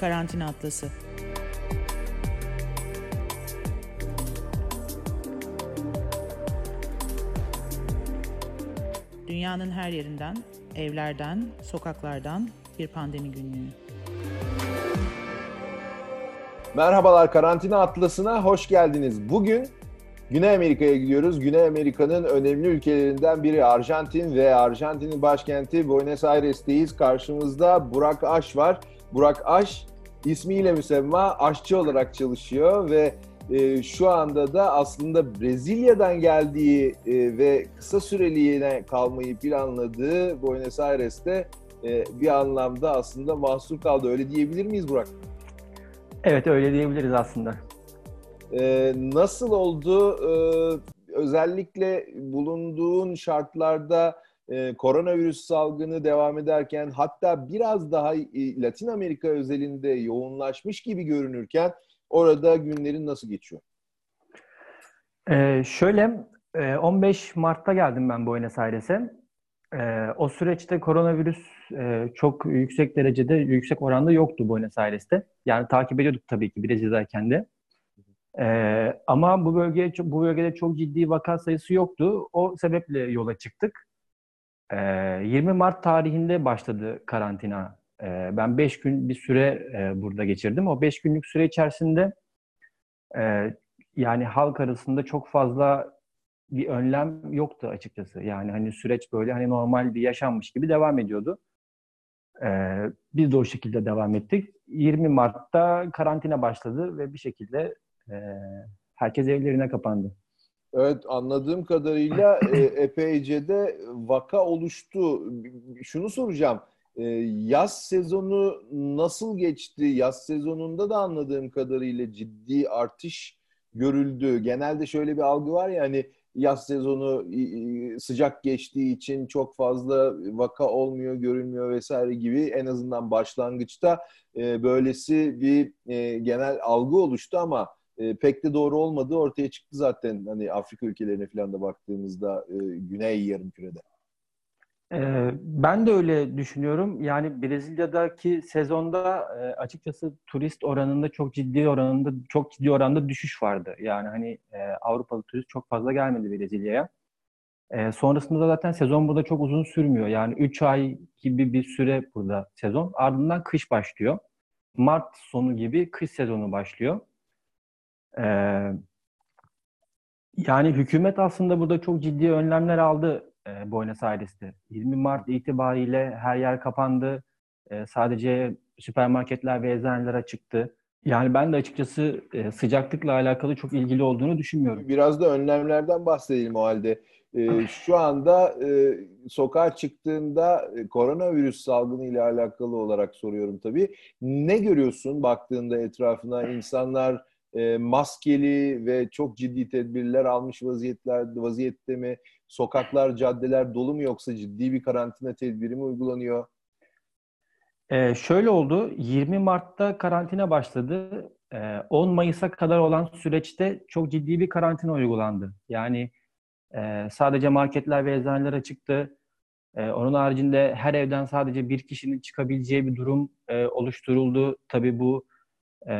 Karantina Atlası. Dünyanın her yerinden, evlerden, sokaklardan bir pandemi günlüğü. Merhabalar Karantina Atlası'na hoş geldiniz. Bugün Güney Amerika'ya gidiyoruz. Güney Amerika'nın önemli ülkelerinden biri Arjantin ve Arjantin'in başkenti Buenos Aires'teyiz. Karşımızda Burak Aş var. Burak Aş ismiyle müsemma aşçı olarak çalışıyor ve e, şu anda da aslında Brezilya'dan geldiği e, ve kısa süreliğine kalmayı planladığı Buenos Aires'te e, bir anlamda aslında mahsur kaldı. Öyle diyebilir miyiz Burak? Evet öyle diyebiliriz aslında. Ee, nasıl oldu? Ee, özellikle bulunduğun şartlarda e, koronavirüs salgını devam ederken hatta biraz daha e, Latin Amerika özelinde yoğunlaşmış gibi görünürken orada günlerin nasıl geçiyor? Ee, şöyle 15 Mart'ta geldim ben Buenos Aires'e. Ee, o süreçte koronavirüs e, çok yüksek derecede, yüksek oranda yoktu Buenos Aires'te. Yani takip ediyorduk tabii ki Brezilya'dayken de. Ee, ama bu bölgeye bu bölgede çok ciddi vaka sayısı yoktu. O sebeple yola çıktık. Ee, 20 Mart tarihinde başladı karantina. Ben 5 gün bir süre burada geçirdim. O 5 günlük süre içerisinde yani halk arasında çok fazla bir önlem yoktu açıkçası. Yani hani süreç böyle hani normal bir yaşanmış gibi devam ediyordu. Biz de o şekilde devam ettik. 20 Mart'ta karantina başladı ve bir şekilde herkes evlerine kapandı. Evet anladığım kadarıyla e, epeyce de vaka oluştu. Şunu soracağım. E, yaz sezonu nasıl geçti? Yaz sezonunda da anladığım kadarıyla ciddi artış görüldü. Genelde şöyle bir algı var ya hani yaz sezonu sıcak geçtiği için çok fazla vaka olmuyor, görülmüyor vesaire gibi en azından başlangıçta e, böylesi bir e, genel algı oluştu ama e, pek de doğru olmadığı ortaya çıktı zaten. Hani Afrika ülkelerine falan da baktığımızda Güney Yarımküre'de. Ee, ben de öyle düşünüyorum. Yani Brezilya'daki sezonda e, açıkçası turist oranında çok ciddi oranında çok ciddi oranda düşüş vardı. Yani hani e, Avrupalı turist çok fazla gelmedi Brezilya'ya. E, sonrasında da zaten sezon burada çok uzun sürmüyor. Yani 3 ay gibi bir süre burada sezon. Ardından kış başlıyor. Mart sonu gibi kış sezonu başlıyor. Yani hükümet aslında burada çok ciddi önlemler aldı e, Buenos Aires'te. 20 Mart itibariyle her yer kapandı. E, sadece süpermarketler ve eczaneler açıktı. Yani ben de açıkçası e, sıcaklıkla alakalı çok ilgili olduğunu düşünmüyorum. Biraz da önlemlerden bahsedelim o halde. E, şu anda e, sokağa çıktığında e, koronavirüs salgını ile alakalı olarak soruyorum tabii. Ne görüyorsun baktığında etrafına insanlar e, maskeli ve çok ciddi tedbirler almış vaziyetler vaziyette mi? Sokaklar, caddeler dolu mu yoksa ciddi bir karantina tedbiri mi uygulanıyor? Ee, şöyle oldu. 20 Mart'ta karantina başladı. Ee, 10 Mayıs'a kadar olan süreçte çok ciddi bir karantina uygulandı. Yani e, sadece marketler ve eczaneler açıktı. E, onun haricinde her evden sadece bir kişinin çıkabileceği bir durum e, oluşturuldu. Tabii bu e,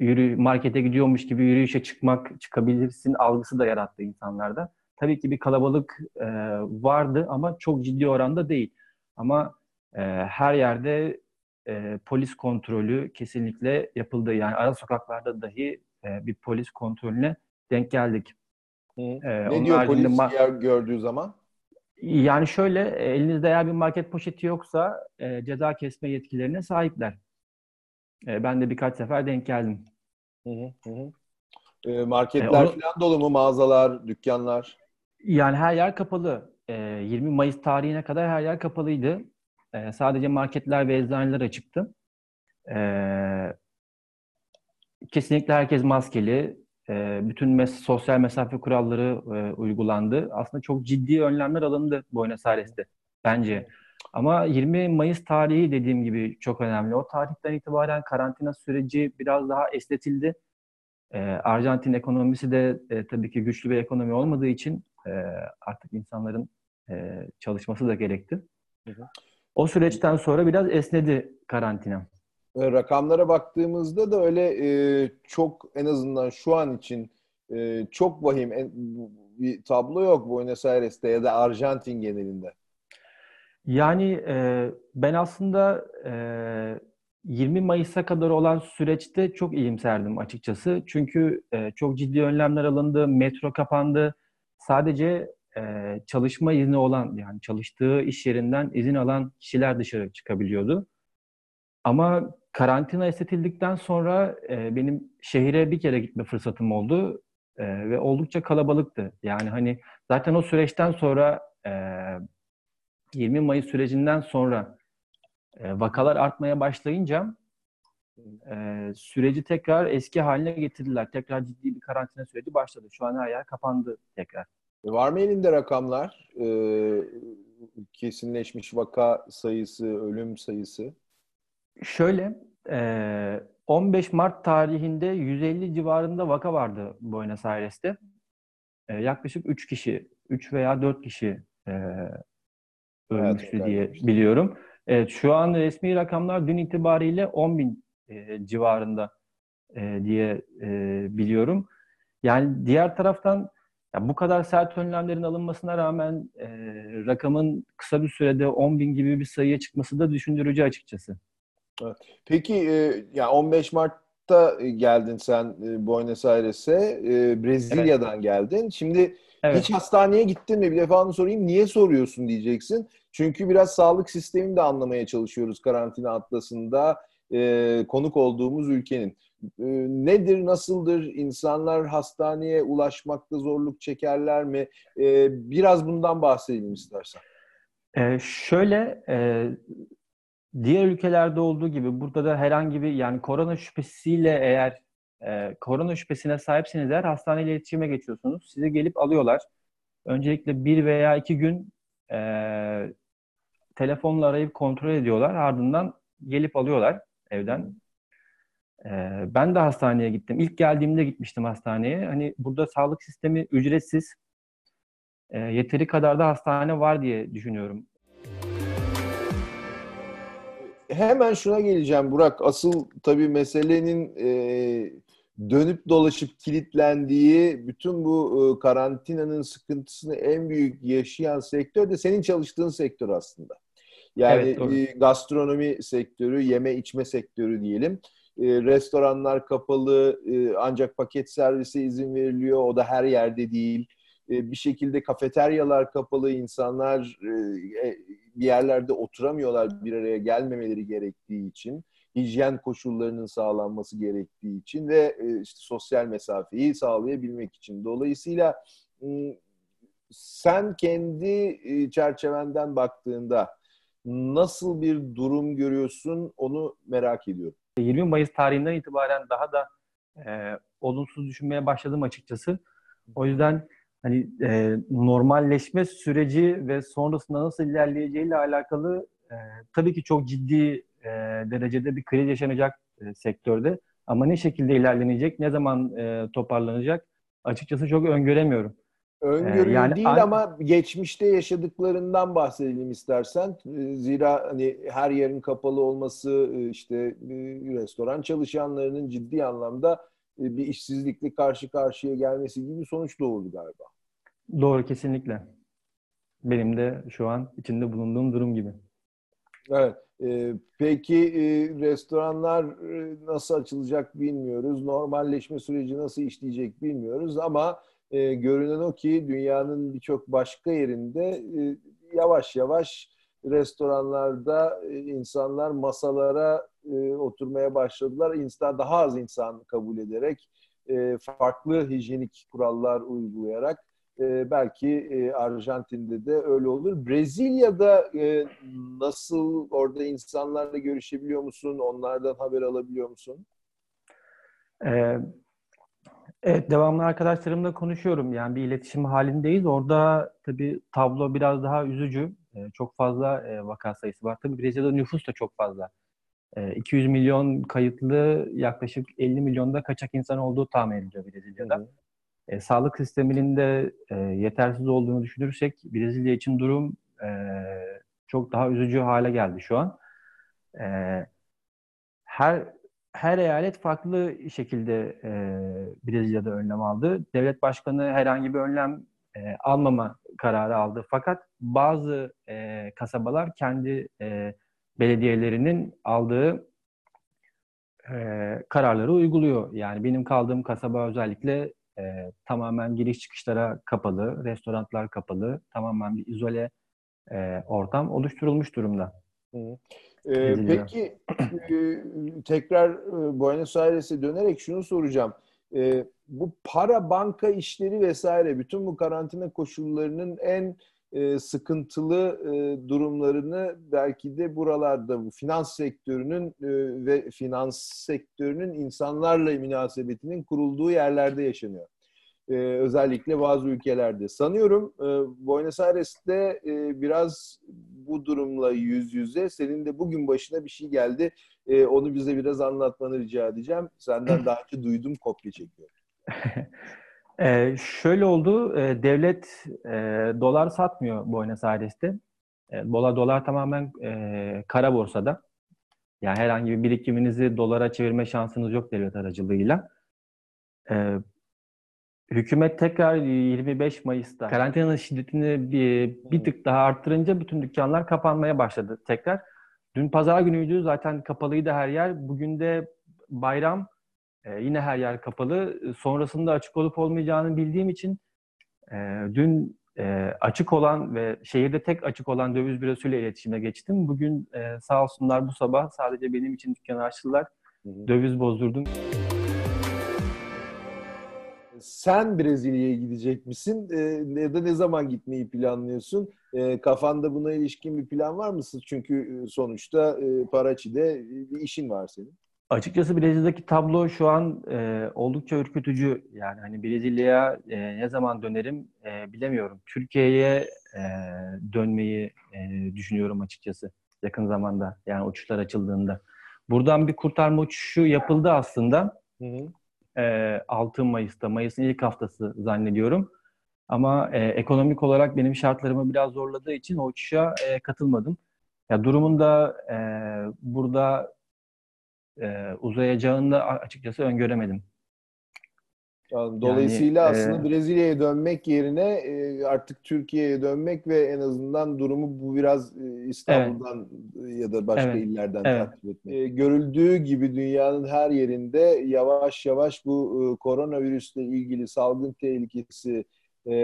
yürü markete gidiyormuş gibi yürüyüşe çıkmak çıkabilirsin algısı da yarattı insanlarda. Tabii ki bir kalabalık e, vardı ama çok ciddi oranda değil. Ama e, her yerde e, polis kontrolü kesinlikle yapıldı. Yani ara sokaklarda dahi e, bir polis kontrolüne denk geldik. Hı. E, ne diyor polis ma- gördüğü zaman? Yani şöyle elinizde eğer bir market poşeti yoksa e, ceza kesme yetkilerine sahipler. E, ben de birkaç sefer denk geldim. Hı hı E, marketler e, onu, falan dolu mu? Mağazalar, dükkanlar? Yani her yer kapalı. E, 20 Mayıs tarihine kadar her yer kapalıydı. E, sadece marketler ve eczaneler açıktı. E, kesinlikle herkes maskeli. E, bütün mes sosyal mesafe kuralları e, uygulandı. Aslında çok ciddi önlemler alındı Buenos Aires'te bence. Ama 20 Mayıs tarihi dediğim gibi çok önemli. O tarihten itibaren karantina süreci biraz daha esnetildi. Ee, Arjantin ekonomisi de e, tabii ki güçlü bir ekonomi olmadığı için e, artık insanların e, çalışması da gerekti. Hı hı. O süreçten sonra biraz esnedi karantina. E, rakamlara baktığımızda da öyle e, çok en azından şu an için e, çok vahim en, bir tablo yok Buenos Aires'te ya da Arjantin genelinde. Yani e, ben aslında e, 20 Mayıs'a kadar olan süreçte çok iyimserdim açıkçası. Çünkü e, çok ciddi önlemler alındı, metro kapandı. Sadece e, çalışma izni olan yani çalıştığı iş yerinden izin alan kişiler dışarı çıkabiliyordu. Ama karantina esnetildikten sonra e, benim şehire bir kere gitme fırsatım oldu e, ve oldukça kalabalıktı. Yani hani zaten o süreçten sonra e, 20 Mayıs sürecinden sonra e, vakalar artmaya başlayınca e, süreci tekrar eski haline getirdiler. Tekrar ciddi bir karantina süreci başladı. Şu an her yer kapandı tekrar. E, var mı elinde rakamlar? E, kesinleşmiş vaka sayısı, ölüm sayısı? Şöyle, e, 15 Mart tarihinde 150 civarında vaka vardı Buenos Aires'te. E, yaklaşık 3 kişi, 3 veya 4 kişi e, ölmüştü evet, diye biliyorum. Evet, şu an resmi rakamlar dün itibariyle 10 bin e, civarında e, diye e, biliyorum. Yani diğer taraftan ya bu kadar sert önlemlerin alınmasına rağmen e, rakamın kısa bir sürede 10 bin gibi bir sayıya çıkması da düşündürücü açıkçası. Evet. Peki e, yani 15 Mart'ta geldin sen e, Buenos Aires'e, e, Brezilya'dan evet. geldin. Şimdi evet. hiç hastaneye gittin mi? Bir defa sorayım. Niye soruyorsun diyeceksin. Çünkü biraz sağlık sistemini de anlamaya çalışıyoruz karantina atlasında e, konuk olduğumuz ülkenin. E, nedir, nasıldır? İnsanlar hastaneye ulaşmakta zorluk çekerler mi? E, biraz bundan bahsedelim istersen. E, şöyle, e, diğer ülkelerde olduğu gibi burada da herhangi bir yani korona şüphesiyle eğer e, korona şüphesine sahipseniz eğer hastaneyle iletişime geçiyorsunuz. Sizi gelip alıyorlar. Öncelikle bir veya iki gün e, telefonla arayıp kontrol ediyorlar. Ardından gelip alıyorlar evden. Ee, ben de hastaneye gittim. İlk geldiğimde gitmiştim hastaneye. Hani burada sağlık sistemi ücretsiz. Ee, yeteri kadar da hastane var diye düşünüyorum. Hemen şuna geleceğim Burak. Asıl tabii meselenin e, dönüp dolaşıp kilitlendiği bütün bu e, karantinanın sıkıntısını en büyük yaşayan sektör de senin çalıştığın sektör aslında. Yani evet, gastronomi sektörü, yeme içme sektörü diyelim. E, restoranlar kapalı, e, ancak paket servise izin veriliyor. O da her yerde değil. E, bir şekilde kafeteryalar kapalı, insanlar bir yerlerde oturamıyorlar bir araya gelmemeleri gerektiği için. Hijyen koşullarının sağlanması gerektiği için ve işte sosyal mesafeyi sağlayabilmek için. Dolayısıyla sen kendi çerçevenden baktığında nasıl bir durum görüyorsun onu merak ediyorum. 20 Mayıs tarihinden itibaren daha da e, olumsuz düşünmeye başladım açıkçası. O yüzden hani e, normalleşme süreci ve sonrasında nasıl ilerleyeceğiyle alakalı e, tabii ki çok ciddi e, derecede bir kriz yaşanacak e, sektörde. Ama ne şekilde ilerlenecek, ne zaman e, toparlanacak açıkçası çok öngöremiyorum. Öngörülü ee, yani, değil ama geçmişte yaşadıklarından bahsedelim istersen. Ee, zira hani her yerin kapalı olması e, işte e, restoran çalışanlarının ciddi anlamda e, bir işsizlikle karşı karşıya gelmesi gibi bir sonuç doğurdu galiba. Doğru kesinlikle. Benim de şu an içinde bulunduğum durum gibi. Evet. peki restoranlar nasıl açılacak bilmiyoruz. Normalleşme süreci nasıl işleyecek bilmiyoruz ama e, görünen o ki dünyanın birçok başka yerinde e, yavaş yavaş restoranlarda e, insanlar masalara e, oturmaya başladılar. İnsan daha az insan kabul ederek e, farklı hijyenik kurallar uygulayarak e, belki e, Arjantin'de de öyle olur. Brezilya'da e, nasıl orada insanlarla görüşebiliyor musun? Onlardan haber alabiliyor musun? Ee, Evet, devamlı arkadaşlarımla konuşuyorum. Yani bir iletişim halindeyiz. Orada tabii tablo biraz daha üzücü. Ee, çok fazla e, vaka sayısı var. Tabii Brezilya'da nüfus da çok fazla. 200 ee, milyon kayıtlı yaklaşık 50 milyonda kaçak insan olduğu tahmin ediliyor Brezilya'da. E, sağlık sisteminin de e, yetersiz olduğunu düşünürsek Brezilya için durum e, çok daha üzücü hale geldi şu an. E, her her eyalet farklı şekilde e, Brezilya'da önlem aldı. Devlet başkanı herhangi bir önlem e, almama kararı aldı. Fakat bazı e, kasabalar kendi e, belediyelerinin aldığı e, kararları uyguluyor. Yani benim kaldığım kasaba özellikle e, tamamen giriş çıkışlara kapalı, restoranlar kapalı, tamamen bir izole e, ortam oluşturulmuş durumda. Hı. Ee, peki e, tekrar e, Buenos Aires'e dönerek şunu soracağım. E, bu para banka işleri vesaire bütün bu karantina koşullarının en e, sıkıntılı e, durumlarını belki de buralarda bu finans sektörünün e, ve finans sektörünün insanlarla münasebetinin kurulduğu yerlerde yaşanıyor. E, özellikle bazı ülkelerde. Sanıyorum e, Buenos Aires'te e, biraz bu durumla yüz yüze. Senin de bugün başına bir şey geldi. E, onu bize biraz anlatmanı rica edeceğim. Senden daha önce duydum kopya çekiyorum. Ee, şöyle oldu, e, devlet e, dolar satmıyor Buenos Aires'te. E, dolar, dolar tamamen e, kara borsada. Yani herhangi bir birikiminizi dolara çevirme şansınız yok devlet aracılığıyla. E, hükümet tekrar 25 Mayıs'ta karantinanın şiddetini bir, bir tık daha arttırınca bütün dükkanlar kapanmaya başladı tekrar. Dün pazar günüydü zaten kapalıydı her yer. Bugün de bayram ee, yine her yer kapalı. Sonrasında açık olup olmayacağını bildiğim için e, dün e, açık olan ve şehirde tek açık olan döviz bürosuyla iletişime geçtim. Bugün e, sağ olsunlar bu sabah sadece benim için dükkanı açtılar. Döviz bozdurdum. Sen Brezilya'ya gidecek misin? E, ya da ne zaman gitmeyi planlıyorsun? E, kafanda buna ilişkin bir plan var mısın? Çünkü e, sonuçta e, Paraçi'de bir işin var senin. Açıkçası Brezilya'daki tablo şu an e, oldukça ürkütücü. Yani hani Brezilya'ya e, ne zaman dönerim e, bilemiyorum. Türkiye'ye e, dönmeyi e, düşünüyorum açıkçası yakın zamanda. Yani uçuşlar açıldığında. Buradan bir kurtarma uçuşu yapıldı aslında. Hı hı. E, 6 Mayıs'ta, Mayıs'ın ilk haftası zannediyorum. Ama e, ekonomik olarak benim şartlarımı biraz zorladığı için o uçuşa e, katılmadım. Ya durumun da e, burada e, uzayacağını da açıkçası öngöremedim. Dolayısıyla yani, aslında e, Brezilya'ya dönmek yerine e, artık Türkiye'ye dönmek ve en azından durumu bu biraz e, İstanbul'dan evet. ya da başka evet. illerden evet. takip etmek. E, görüldüğü gibi dünyanın her yerinde yavaş yavaş bu koronavirüsle ilgili salgın tehlikesi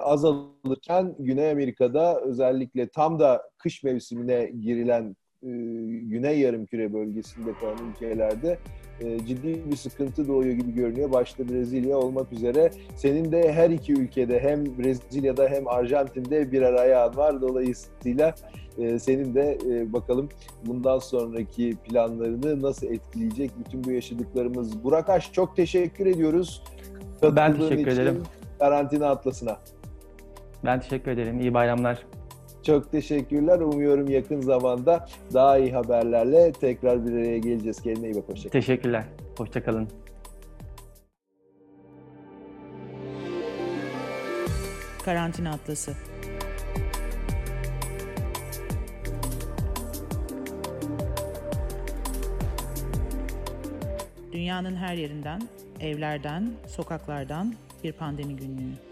azalırken Güney Amerika'da özellikle tam da kış mevsimine girilen e, Güney Yarımküre bölgesinde kalan ülkelerde e, ciddi bir sıkıntı doğuyor gibi görünüyor. Başta Brezilya olmak üzere. Senin de her iki ülkede hem Brezilya'da hem Arjantin'de birer ayağın var. Dolayısıyla e, senin de bakalım bundan sonraki planlarını nasıl etkileyecek bütün bu yaşadıklarımız. Burak Aş çok teşekkür ediyoruz. Ben teşekkür ederim. Karantina Atlası'na. Ben teşekkür ederim. İyi bayramlar. Çok teşekkürler. Umuyorum yakın zamanda daha iyi haberlerle tekrar bir araya geleceğiz. Kendine iyi bak. Hoşçakalın. Teşekkürler. Hoşçakalın. Karantina Atlası Dünyanın her yerinden, evlerden, sokaklardan bir pandemi günlüğü.